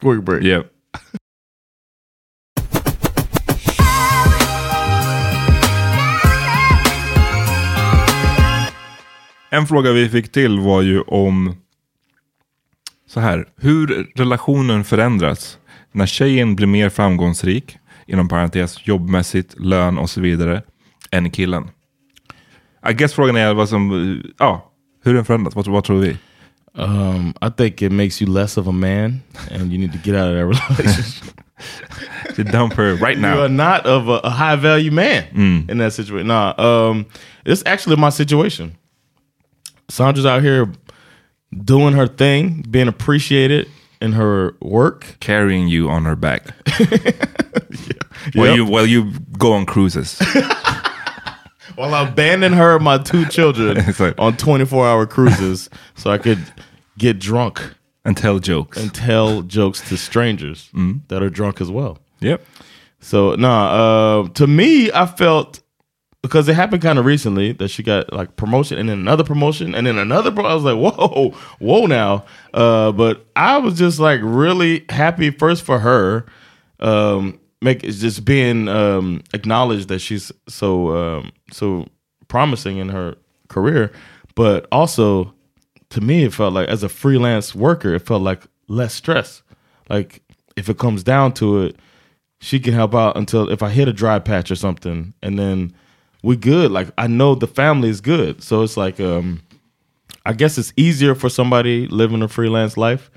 Quick break. Yeah. En fråga vi fick till var ju om så här. Hur relationen förändras när tjejen blir mer framgångsrik, inom parentes jobbmässigt, lön och så vidare, än killen. I guess frågan är vad som, ja, hur den förändras. Vad, vad tror vi? Um, I think it makes you less of a man, and you need to get out of that relationship. to dump her right now. You are not of a, a high value man Mm. in that situation. Nah, um, it's actually my situation. Sandra's out here doing her thing, being appreciated in her work, carrying you on her back. yeah. While Yep. you while you go on cruises. while I abandoned her and my two children like- on 24 hour cruises so I could get drunk and tell jokes and tell jokes to strangers that are drunk as well. Yep. So nah, uh, to me, I felt because it happened kind of recently that she got like promotion and then another promotion and then another. Pro- I was like, whoa, whoa, now. Uh, but I was just like really happy first for her, um, make it's just being um, acknowledged that she's so um, so promising in her career, but also to me, it felt like as a freelance worker, it felt like less stress. Like if it comes down to it, she can help out until if I hit a dry patch or something, and then we good. Like I know the family is good, so it's like um, I guess it's easier for somebody living a freelance life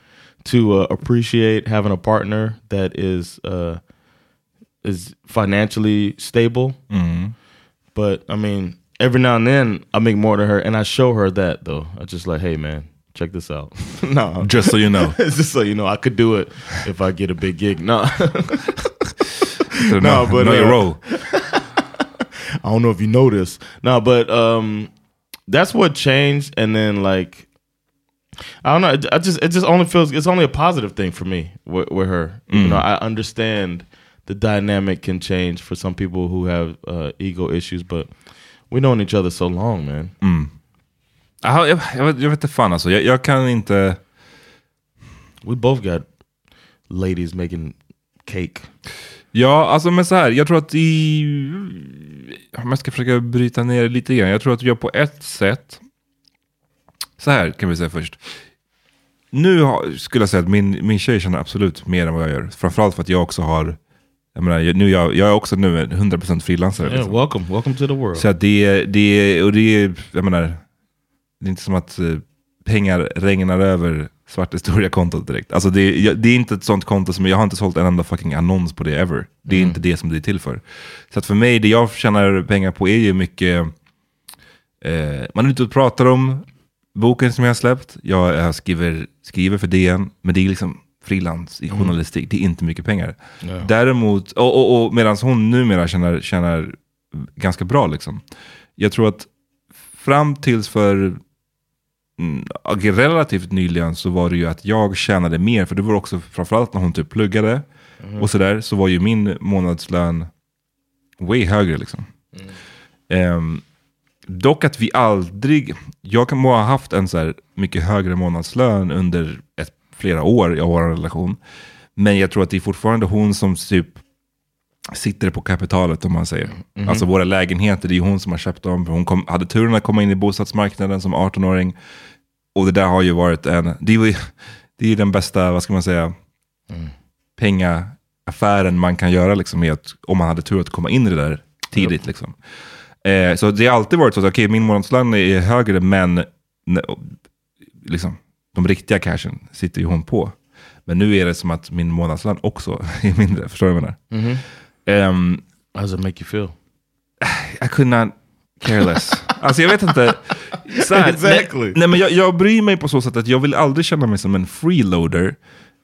to uh, appreciate having a partner that is uh, is financially stable. Mhm. But I mean, every now and then I make more than her, and I show her that though. I just like, hey man, check this out. no, Just so you know. just so you know, I could do it if I get a big gig. No, So know- know your role. I don't know if you know this. No, but um, that's what changed, and then like. I don't know. I just it just only feels it's only a positive thing for me with, with her. You Mm. know, I understand the dynamic can change for some people who have uh, ego issues, but we known each other so long, man. Mm. Aha, jag, jag, vet, jag vet inte fan alltså. Jag, jag kan inte... We both got ladies making cake. Ja, alltså men så här. Jag tror att i... Om jag ska försöka bryta ner det lite grann. Jag tror att jag på ett sätt... Så här kan vi säga först. Nu har, skulle jag säga att min, min tjej känner absolut mer än vad jag gör. Framförallt för att jag också har... Jag menar, nu, jag, jag är också nu en 100% frilansare. Yeah, liksom. welcome, welcome to the world. Så det, det, och det, jag menar, det är inte som att eh, pengar regnar över svart historia-kontot direkt. Alltså det, jag- det är inte ett sånt konto som, jag har inte sålt en enda fucking annons på det ever. Det är Mm. inte det som det är till för. Så att för mig, det jag tjänar pengar på är ju mycket, eh, man är ute och pratar om boken som jag har släppt. Jag, jag skriver, skriver för DN, men det är liksom frilans i Mm. journalistik. Det är inte mycket pengar. Ja. Däremot, och, och, och medan hon numera tjänar, tjänar ganska bra liksom. Jag tror att fram tills för mm, relativt nyligen så var det ju att jag tjänade mer. För det var också framförallt när hon typ pluggade Mhm. och sådär. Så var ju min månadslön way högre liksom. Ehm, dock att vi aldrig, jag kan må ha haft en så här mycket högre månadslön under ett, flera år i vår relation. Men jag tror att det är fortfarande hon som typ sitter på kapitalet om man säger. Mhm. Alltså våra lägenheter, det är hon som har köpt dem. Hon kom, hade turen att komma in i bostadsmarknaden som 18-åring. Och det där har ju varit en, det är ju det är den bästa, vad ska man säga, pengaaffären man kan göra liksom, med att, om man hade tur att komma in i det där tidigt. Liksom. Eh, så det har alltid varit så att okej, min månadslön är högre, men ne- liksom, de riktiga cashen sitter ju hon på. Men nu är det som att min månadslön också är mindre. Förstår du vad jag menar? Mhm. Ehm, How does it make you feel? I could not care less. alltså jag vet inte. Här, Exactly. Nej, nej men jag, jag bryr mig på så sätt att jag vill aldrig känna mig som en freeloader.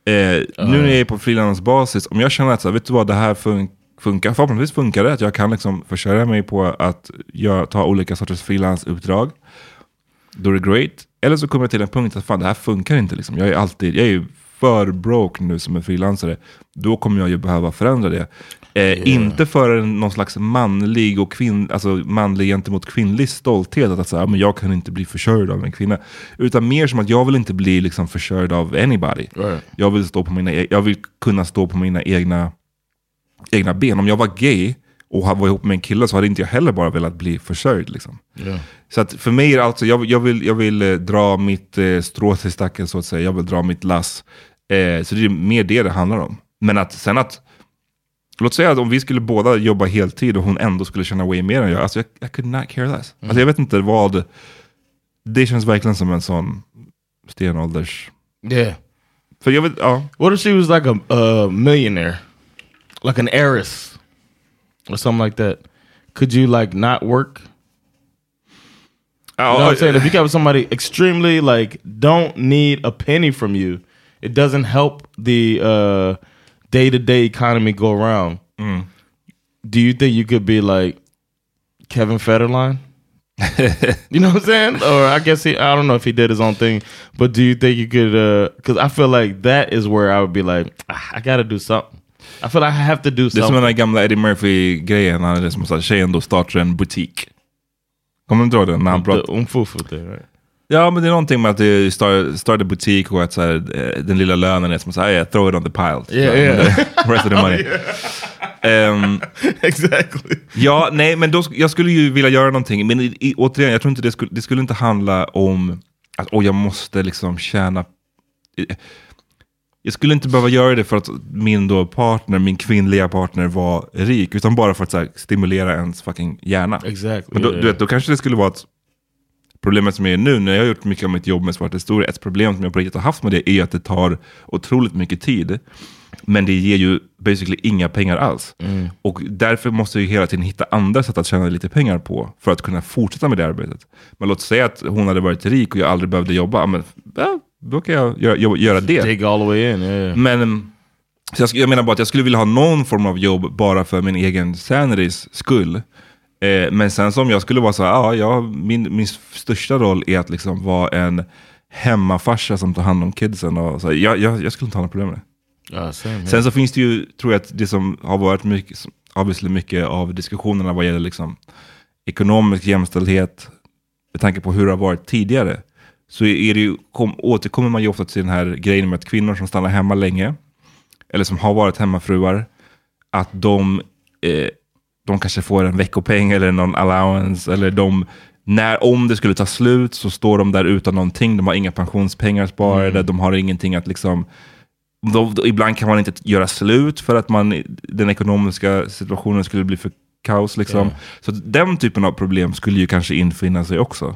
Eh, Nu när jag är på frilansbasis, om jag känner att så här, vet du vad, det här fun funkar, förhoppningsvis funkar det, att jag kan liksom försörja mig på att jag tar olika sorters frilansuppdrag. Då är det great. Eller så kommer jag till en punkt att fan, det här funkar inte. Liksom. Jag är alltid, jag är för broke nu som en frilansare. Då kommer jag ju behöva förändra det. Eh, Inte för en, någon slags manlig och kvinn, alltså manlig gentemot kvinnlig stolthet. Att säga, men jag kan inte bli försörjd av en kvinna. Utan mer som att jag vill inte bli liksom försörjd av anybody. Right. Jag, vill stå på mina, e- jag vill kunna stå på mina egna, egna ben. Om jag var gay och var ihop med en kille så hade inte jag heller bara velat bli försörjd. Liksom. Yeah. Så att för mig alltså, jag, jag, vill, jag vill eh, dra mitt eh, strå till stacken så att säga. Jag vill dra mitt lass. Eh, så det är mer det det handlar om. Men att sen att, låt säga att om vi skulle båda jobba heltid och hon ändå skulle tjäna way mer än jag. Alltså jag, I could not care less. Alltså jag vet inte vad, det känns verkligen som en sån stenålders... Yeah. För jag vet, ja. What if she was like a uh, millionaire? Like an heiress? Or something like that? Could you like not work? You know what I'm saying? If you got somebody extremely like don't need a penny from you, it doesn't help the uh day to day economy go around. Do you think you could be like Kevin Federline? you know what I'm saying? Or I guess he, I don't know if he did his own thing, but do you think you could? Because I feel like that is where I would be like, "Ah, I got to do something. I feel like I have to do Det är som something. den där gamla Eddie Murphy-grejen, han är det som sa tjejen då startar en butik. Kommer du ihåg den? När han pratar? umfufu thing, right? Ja, men det är någonting med att det start, starta butik och att så här, eh, den lilla lönen är som säga, yeah, throw it on the pile. Yeah, Så, yeah. the Rest of the money. Ehm, exactly. Ja, nej, men då, jag skulle ju vilja göra någonting. Men i, i, återigen, jag tror inte det skulle, det skulle inte handla om att oh, jag måste liksom tjäna... Jag skulle inte behöva göra det för att min då partner, min kvinnliga partner var rik. Utan bara för att här, stimulera ens fucking hjärna. Exactly. Men då, yeah. du vet, då kanske det skulle vara att problemet som är nu, när jag har gjort mycket av mitt jobb med svart historia, ett problem som jag på riktigt har haft med det är att det tar otroligt mycket tid. Men det ger ju basically inga pengar alls. Mm. Och därför måste jag ju hela tiden hitta andra sätt att tjäna lite pengar på för att kunna fortsätta med det arbetet. Men låt säga att hon hade varit rik och jag aldrig behövde jobba, men, ja, då kan jag göra, göra- det. Dig all the way in, yeah. Men så jag, jag menar bara att jag skulle vilja ha någon form av jobb bara för min egen sanitys skull. Eh, men sen som jag skulle vara så här, ja, min, min största roll är att liksom vara en hemmafarsa som tar hand om kidsen. Och så, jag, jag, jag skulle inte ha några problem med det. Ja, yeah. Sen så finns det ju, tror jag, att det som har varit mycket, obviously mycket av diskussionerna vad gäller liksom ekonomisk jämställdhet, med tanke på hur det har varit tidigare, så är det ju, kom, återkommer man ju ofta till den här grejen med att kvinnor som stannar hemma länge, eller som har varit hemmafruar, att de, eh, de kanske får en veckopeng eller någon allowance, eller de, när, om det skulle ta slut så står de där utan någonting, de har inga pensionspengar sparade, Mm. de har ingenting att liksom då, ibland kan man inte göra slut för att man, den ekonomiska situationen skulle bli för kaos. Liksom. Ja. Så den typen av problem skulle ju kanske infinna sig också.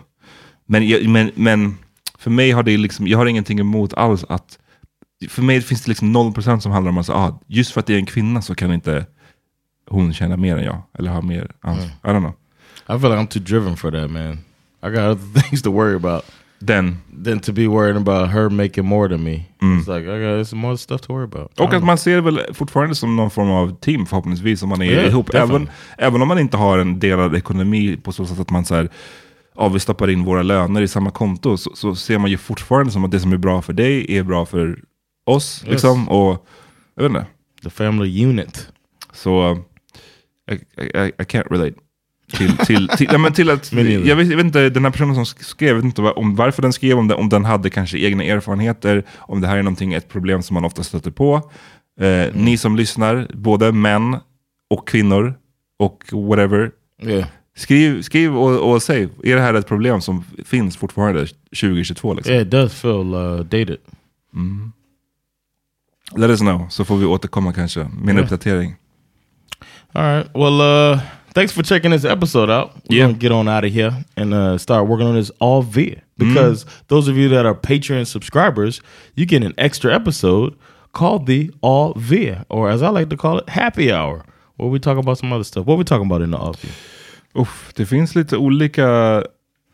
Men, men, men för mig har det liksom, jag har ingenting emot alls att, för mig finns det liksom 0% som handlar om att ah, just för att det är en kvinna så kan inte hon tjäna mer än jag. Eller ha mer ansvar. I don't know. I feel like I'm too driven for that, man. I got other things to worry about. Then. Than to be worried about her making more than me. Mm. It's like, I got some more stuff to worry about. Och att man ser det väl fortfarande som någon form av team förhoppningsvis, om man är Yeah, ihop. definitely. Även, även om man inte har en delad ekonomi på så sätt att man så här, ja, vi stoppar in våra löner i samma konto, så, så ser man ju fortfarande som att det som är bra för dig är bra för oss. Yes. Liksom, och jag vet inte. The family unit. Så I, I, I can't relate. Till, till, till, nej, men till att, jag, vet, jag vet inte, den här personen som skrev, jag vet inte om varför den skrev, om, det, om den hade kanske egna erfarenheter, om det här är någonting, ett problem som man ofta stöter på. Eh, Ni som lyssnar, både män och kvinnor och whatever. Yeah. Skriv, skriv och, och säg, är det här ett problem som finns fortfarande 2022? Liksom? Yeah, it does feel uh, dated. Mm. Let us know, så får vi återkomma kanske med en Yeah. uppdatering. All right. Well, uh, thanks for checking this episode out. We're Yeah. gonna get on out of here and uh, start working on this all via because those of you that are Patreon subscribers, you get an extra episode called the All Via, or as I like to call it, Happy Hour, where we talk about some other stuff. What we talking about in the All Via? Uff, det finns lite olika,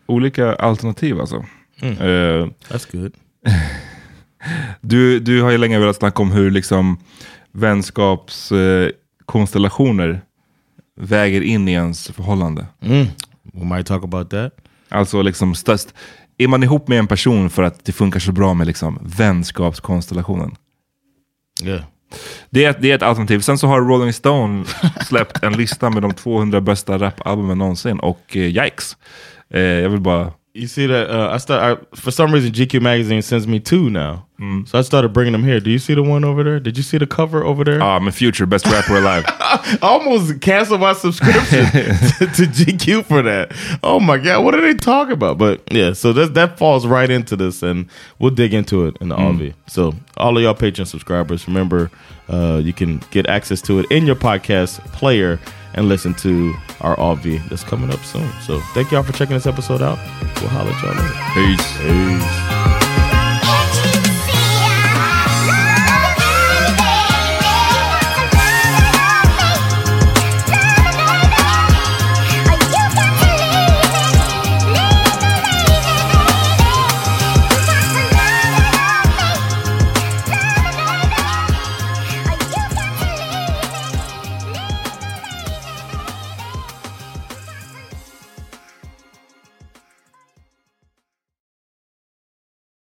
olika alternativ alltså. Mm. Eh, That's good. du, du har ju länge velat snacka om hur liksom vänskapskonstellationer konstellationer väger in i ens förhållande. Mm. We might talk about that. Alltså liksom störst, är man ihop med en person för att det funkar så bra med liksom vänskapskonstellationen? Yeah. Det är, det är ett alternativ. Sen så har Rolling Stone släppt en lista med de 200 bästa rapalbumen någonsin och eh, yikes. Eh, jag vill bara You see that? Uh, I start I, for some reason GQ magazine sends me two now, so I started bringing them here. Do you see the one over there? Did you see the cover over there? Ah, med Future, best rapper alive. I almost canceled my subscription to, to GQ for that. Oh my god, what are they talking about? But yeah, so that that falls right into this, and we'll dig into it in the Mm. RV. So all of y'all Patreon subscribers, remember uh, you can get access to it in your podcast player and listen to our RV that's coming up soon. So thank y'all for checking this episode out. We'll holler at y'all later. Peace. Peace.